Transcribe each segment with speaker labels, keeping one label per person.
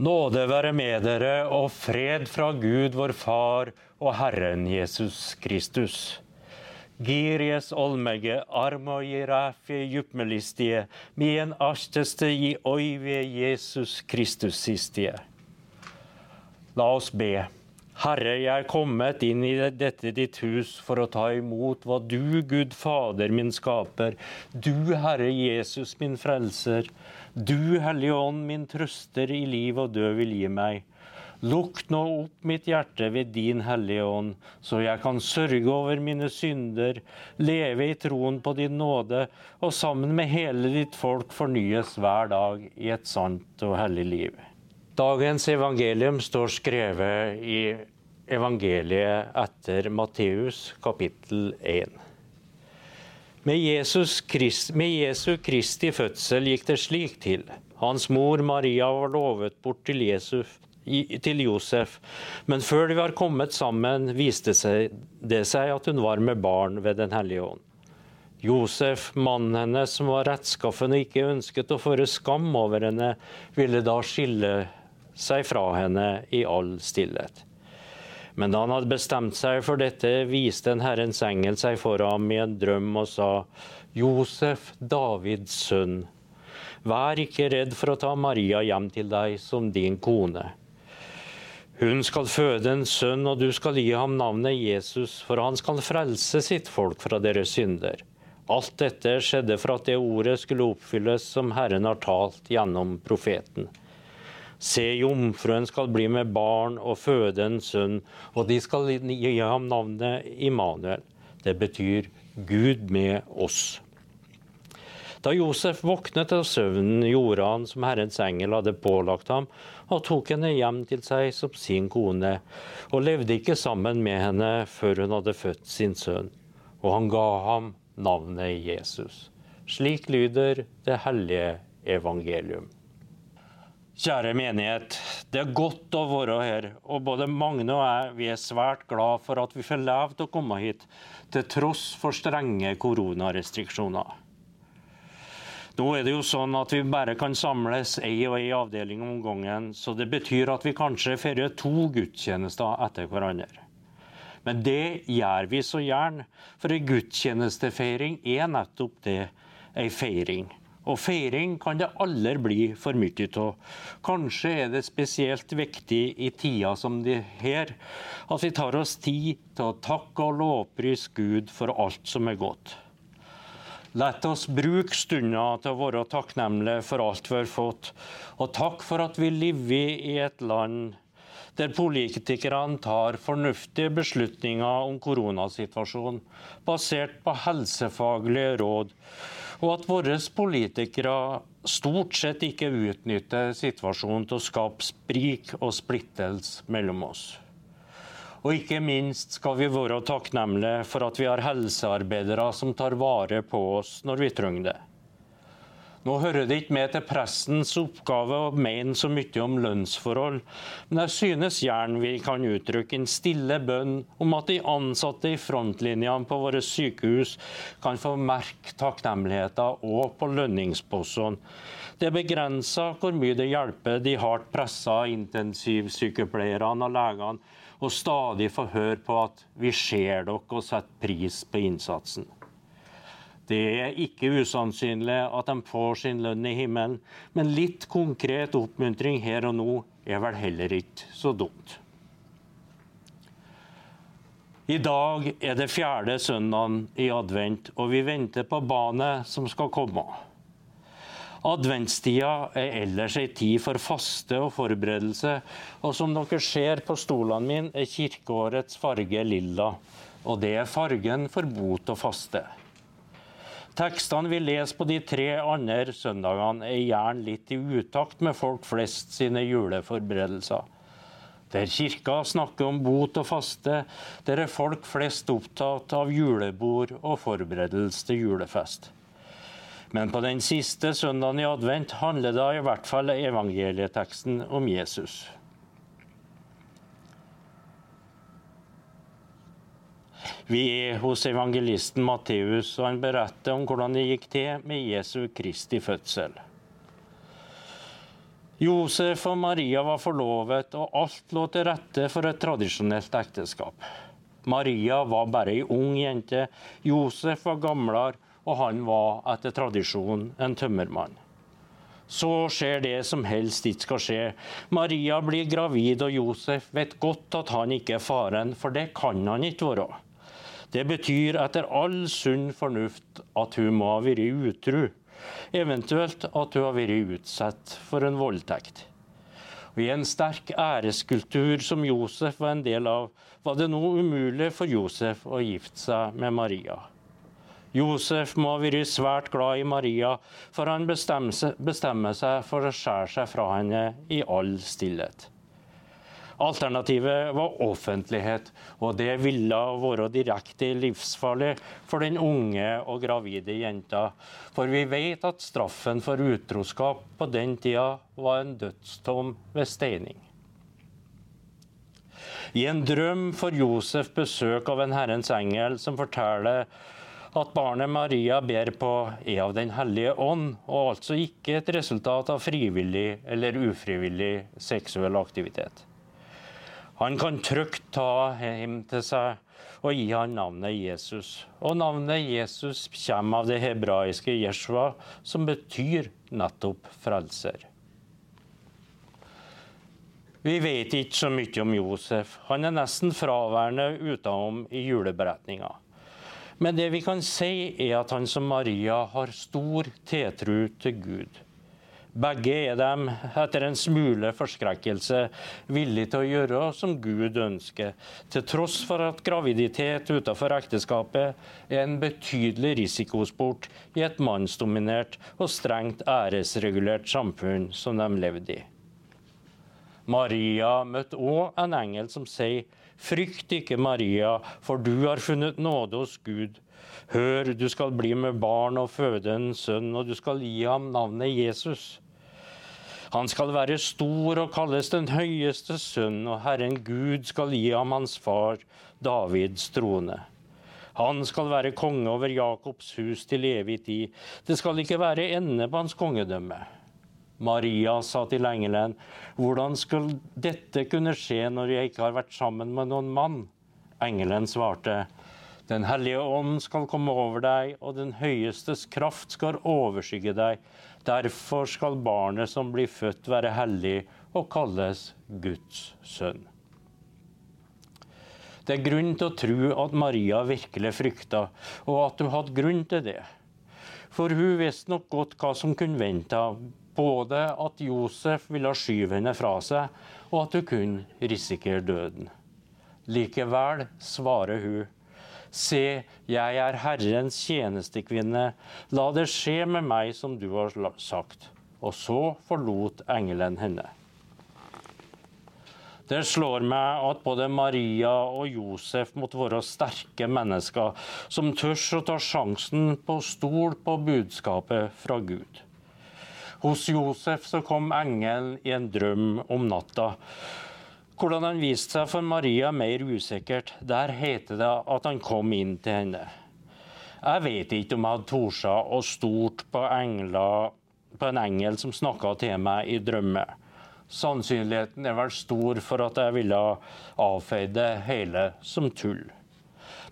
Speaker 1: Nåde være med dere og fred fra Gud vår Far og Herren Jesus Kristus. Giries olmege armo i jupmelistie, djupmelistie, mien asteste i oive Jesus Kristus sistie. La oss be. Herre, jeg er kommet inn i dette ditt hus for å ta imot hva du, Gud Fader min skaper, du, Herre Jesus min frelser, du, Hellige Ånd min trøster i liv og død vil gi meg. Lukk nå opp mitt hjerte ved din Hellige Ånd, så jeg kan sørge over mine synder, leve i troen på din nåde, og sammen med hele ditt folk fornyes hver dag i et sant og hellig liv. Dagens evangelium står skrevet i evangeliet etter Matteus kapittel 1. Med, Jesus Krist, med Jesu Kristi fødsel gikk det slik til. Hans mor Maria var lovet bort til, Jesus, til Josef, men før de var kommet sammen, viste det seg at hun var med barn ved Den hellige ånd. Josef, mannen hennes, som var rettskaffen og ikke ønsket å føre skam over henne, ville da skille seg fra henne i all stillhet. Men da han hadde bestemt seg for dette, viste en Herrens engel seg for ham i en drøm og sa, Josef, Davids sønn, vær ikke redd for å ta Maria hjem til deg som din kone. Hun skal føde en sønn, og du skal gi ham navnet Jesus, for han skal frelse sitt folk fra deres synder. Alt dette skjedde for at det ordet skulle oppfylles som Herren har talt gjennom profeten. Se, jomfruen skal bli med barn og føde en sønn, og de skal gi ham navnet Immanuel. Det betyr Gud med oss. Da Josef våknet av søvnen, gjorde han som Herrens engel hadde pålagt ham, og tok henne hjem til seg som sin kone, og levde ikke sammen med henne før hun hadde født sin sønn. Og han ga ham navnet Jesus. Slik lyder det hellige evangelium. Kjære menighet, det er godt å være her, og både Magne og jeg vi er svært glad for at vi får lov til å komme hit, til tross for strenge koronarestriksjoner. Nå er det jo sånn at vi bare kan samles ei og ei avdeling om gangen, så det betyr at vi kanskje feirer to gudstjenester etter hverandre. Men det gjør vi så gjerne, for ei gudstjenestefeiring er nettopp det, ei feiring. Og feiring kan det aldri bli for mye av. Kanskje er det spesielt viktig i tider som de her, at vi tar oss tid til å takke og lovprise Gud for alt som er godt. La oss bruke stunder til å være takknemlige for alt vi har fått, og takk for at vi lever i et land der politikerne tar fornuftige beslutninger om koronasituasjonen, basert på helsefaglige råd og at våre politikere stort sett ikke utnytter situasjonen til å skape sprik og splittelse mellom oss. Og ikke minst skal vi være takknemlige for at vi har helsearbeidere som tar vare på oss når vi trenger det. Nå hører det ikke med til pressens oppgave å mene så mye om lønnsforhold, men jeg synes gjerne vi kan uttrykke en stille bønn om at de ansatte i frontlinjene på våre sykehus kan få merke takknemligheten òg på lønningspostene. Det er begrensa hvor mye det hjelper de hardt pressa intensivsykepleierne og legene å stadig få høre på at vi ser dere og setter pris på innsatsen. Det er ikke usannsynlig at de får sin lønn i himmelen, men litt konkret oppmuntring her og nå er vel heller ikke så dumt. I dag er det fjerde søndagen i advent, og vi venter på barnet som skal komme. Adventstida er ellers ei tid for faste og forberedelse, og som dere ser på stolene mine, er kirkeårets farge lilla. Og det er fargen for bot og faste. Tekstene vi leser på de tre andre søndagene, er gjerne litt i utakt med folk flest sine juleforberedelser. Der kirka snakker om bot og faste, der er folk flest opptatt av julebord og forberedelse til julefest. Men på den siste søndagen i advent handler det i hvert fall evangelieteksten om Jesus. Vi er hos evangelisten Matteus, og han beretter om hvordan det gikk til med Jesu Kristi fødsel. Josef og Maria var forlovet, og alt lå til rette for et tradisjonelt ekteskap. Maria var bare ei ung jente, Josef var gamlere, og han var etter tradisjon en tømmermann. Så skjer det som helst ikke skal skje. Maria blir gravid, og Josef vet godt at han ikke er faren, for det kan han ikke være. Det betyr etter all sunn fornuft at hun må ha vært utro, eventuelt at hun har vært utsatt for en voldtekt. Og I en sterk æreskultur som Josef var en del av, var det nå umulig for Josef å gifte seg med Maria. Josef må ha vært svært glad i Maria, for han bestemmer seg for å skjære seg fra henne i all stillhet. Alternativet var offentlighet, og det ville vært direkte livsfarlig for den unge og gravide jenta. For vi vet at straffen for utroskap på den tida var en dødstom ved steining. I en drøm får Josef besøk av en Herrens engel som forteller at barnet Maria ber på er av Den hellige ånd, og altså ikke et resultat av frivillig eller ufrivillig seksuell aktivitet. Han kan trygt ta hjem til seg og gi han navnet Jesus. Og navnet Jesus kommer av det hebraiske Jeshua, som betyr nettopp frelser. Vi vet ikke så mye om Josef. Han er nesten fraværende utenom i juleberetninga. Men det vi kan si, er at han som Maria har stor tiltro til Gud. Begge er dem, etter en smule forskrekkelse, villige til å gjøre som Gud ønsker, til tross for at graviditet utenfor ekteskapet er en betydelig risikosport i et mannsdominert og strengt æresregulert samfunn som de levde i. Maria møtte òg en engel som sier Frykt ikke, Maria, for du har funnet nåde hos Gud. Hør, du skal bli med barn og føde en sønn, og du skal gi ham navnet Jesus. Han skal være stor og kalles den høyeste sønn, og Herren Gud skal gi ham hans far, Davids trone. Han skal være konge over Jakobs hus til evig tid. Det skal ikke være ende på hans kongedømme. Maria sa til engelen, 'Hvordan skal dette kunne skje når jeg ikke har vært sammen med noen mann?' Engelen svarte, 'Den hellige ånd skal komme over deg, og den høyestes kraft skal overskygge deg.' Derfor skal barnet som blir født, være hellig og kalles Guds sønn. Det er grunn til å tro at Maria virkelig frykta, og at hun hadde grunn til det. For hun visste nok godt hva som kunne vente både at Josef ville skyve henne fra seg, og at hun kunne risikere døden. Likevel svarer hun, Se, jeg er Herrens tjenestekvinne, la det skje med meg som du har sagt. Og så forlot engelen henne. Det slår meg at både Maria og Josef måtte være sterke mennesker som tør å ta sjansen på å stole på budskapet fra Gud. Hos Josef så kom engelen i en drøm om natta. Hvordan han viste seg for Maria mer usikkert, der heter det at han kom inn til henne. Jeg vet ikke om jeg hadde tort å stort på, engler, på en engel som snakka til meg i drømme. Sannsynligheten er vel stor for at jeg ville avfeid det hele som tull.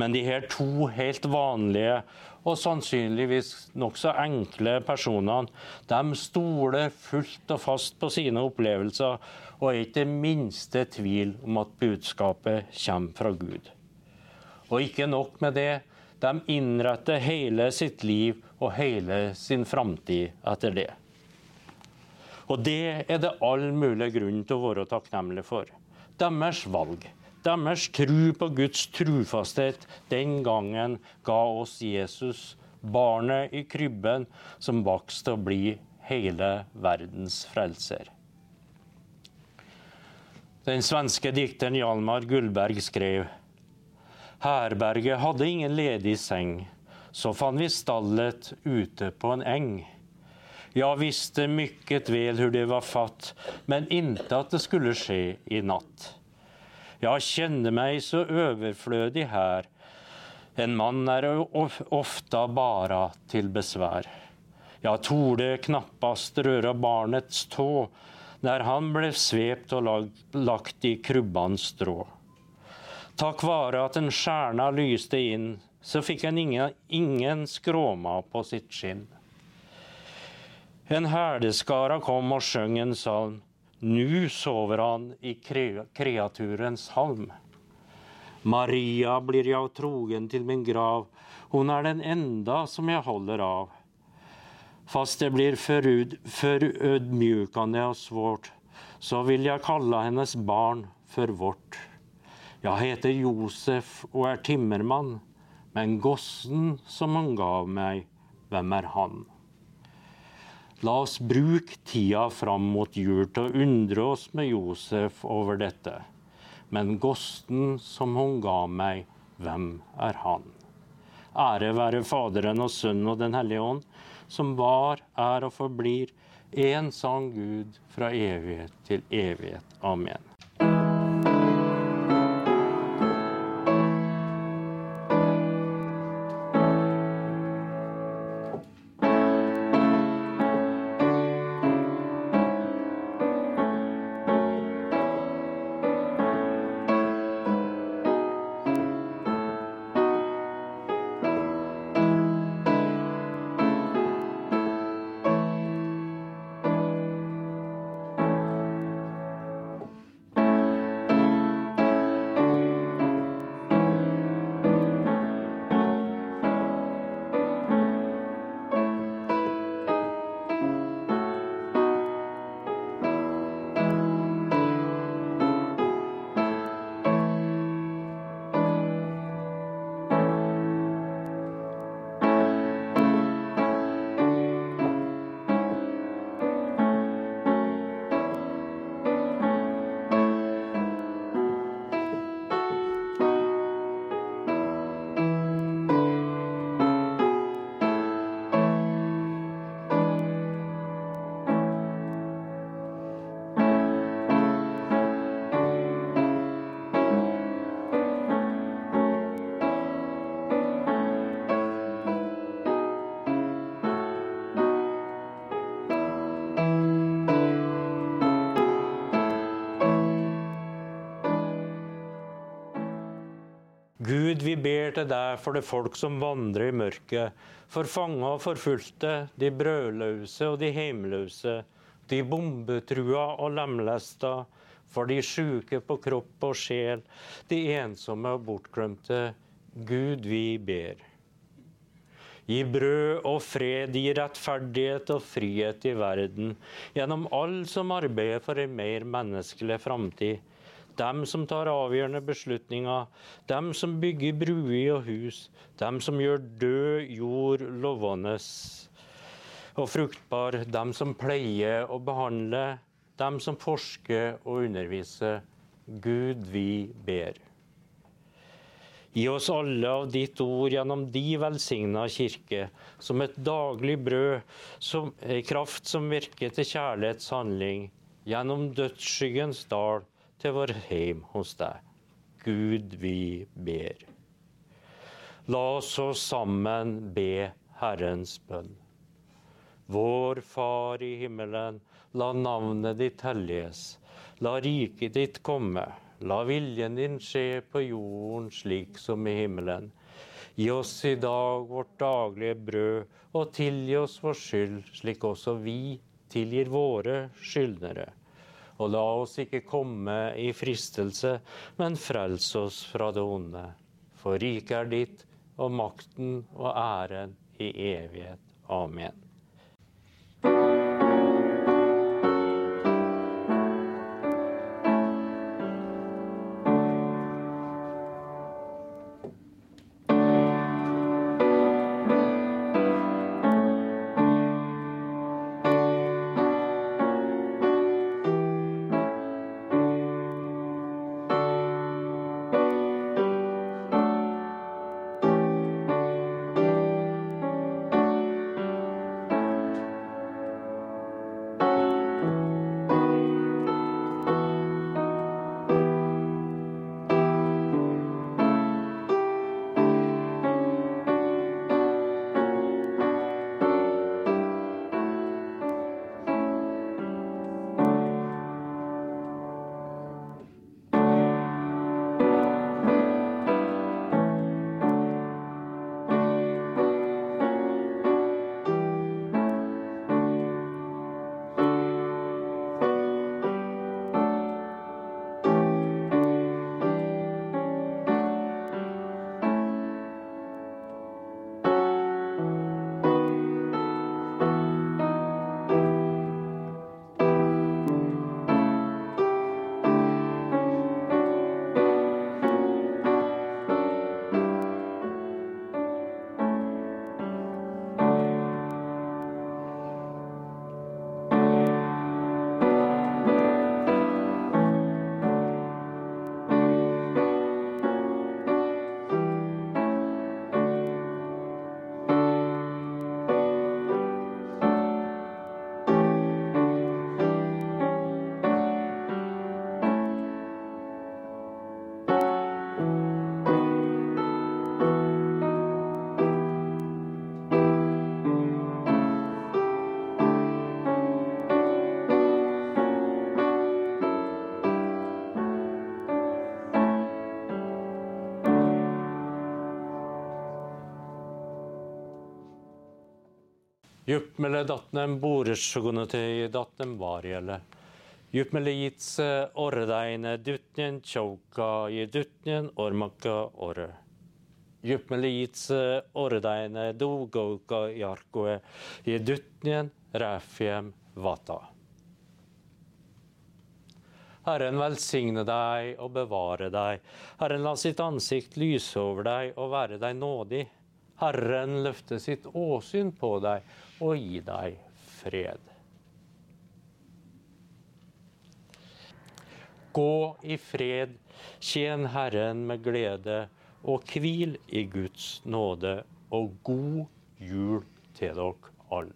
Speaker 1: Men de her to helt vanlige og sannsynligvis nokså enkle personene, de stoler fullt og fast på sine opplevelser og er ikke det minste tvil om at budskapet kommer fra Gud. Og ikke nok med det, de innretter hele sitt liv og hele sin framtid etter det. Og det er det all mulig grunn til å være takknemlig for. Deres valg. Deres tro på Guds trufasthet den gangen ga oss Jesus, barnet i krybben, som vokste til å bli hele verdens frelser. Den svenske dikteren Hjalmar Gullberg skrev Herberget hadde ingen ledig seng, så fant vi stallet ute på en eng. Ja visste mykket vel hur det var fatt, men inte at det skulle skje i natt. Jeg kjenner meg så overflødig her. En mann er ofte bare til besvær. Jeg torde knappast røre barnets tå. der han ble svept og lagt i krubbans strå. Takk vare at en stjerna lyste inn, så fikk han ingen, ingen skråma på sitt skinn. En herdeskara kom og sjøng en salm. Nu sover han i kreaturens halm. Maria blir jeg trogen til min grav, hun er den enda som jeg holder av. Fast det blir for, for og svårt, så vil jeg kalle hennes barn for vårt. Jeg heter Josef og er timmermann, men gossen som han gav meg, hvem er han? La oss bruke tida fram mot jul til å undre oss med Josef over dette. Men gosten som hun ga meg, hvem er han? Ære være Faderen og Sønnen og Den hellige ånd, som var, er og forblir én sann Gud fra evighet til evighet. Amen. Gud, vi ber til deg for det folk som vandrer i mørket, for fanga og forfulgte, de brødløse og de heimløse, de bombetrua og lemlesta, for de sjuke på kropp og sjel, de ensomme og bortglemte. Gud, vi ber. Gi brød og fred, gi rettferdighet og frihet i verden, gjennom alle som arbeider for en mer menneskelig framtid dem som tar avgjørende beslutninger, dem som bygger bruer og hus, dem som gjør død jord lovende. Og fruktbar, dem som pleier og behandler, dem som forsker og underviser. Gud, vi ber. Gi oss alle av ditt ord gjennom de velsigna kirke, som et daglig brød, som kraft som virker til kjærlighetshandling, gjennom dødsskyggens dal, til vår heim hos deg. Gud, vi ber. La oss så sammen be Herrens bønn. Vår Far i himmelen. La navnet ditt helliges. La riket ditt komme. La viljen din skje på jorden slik som i himmelen. Gi oss i dag vårt daglige brød, og tilgi oss vår skyld, slik også vi tilgir våre skyldnere og la oss ikke komme i fristelse, men frels oss fra det onde. For riket er ditt, og makten og æren i evighet. Amen. Juppmele datnem boresjogunete datnem varjele. Jupmele jitse orredeine dutnjen tjauka i dutnjen ormaka orre. Juppmele jitse orredaine dogauka jarkoe i dutnjen ræfjem vata. Herren velsigne deg og bevare deg. Herren la sitt ansikt lyse over deg og være deg nådig. Herren løfte sitt åsyn på deg og gi deg fred. Gå i fred, tjen Herren med glede, og hvil i Guds nåde, og god jul til dere alle.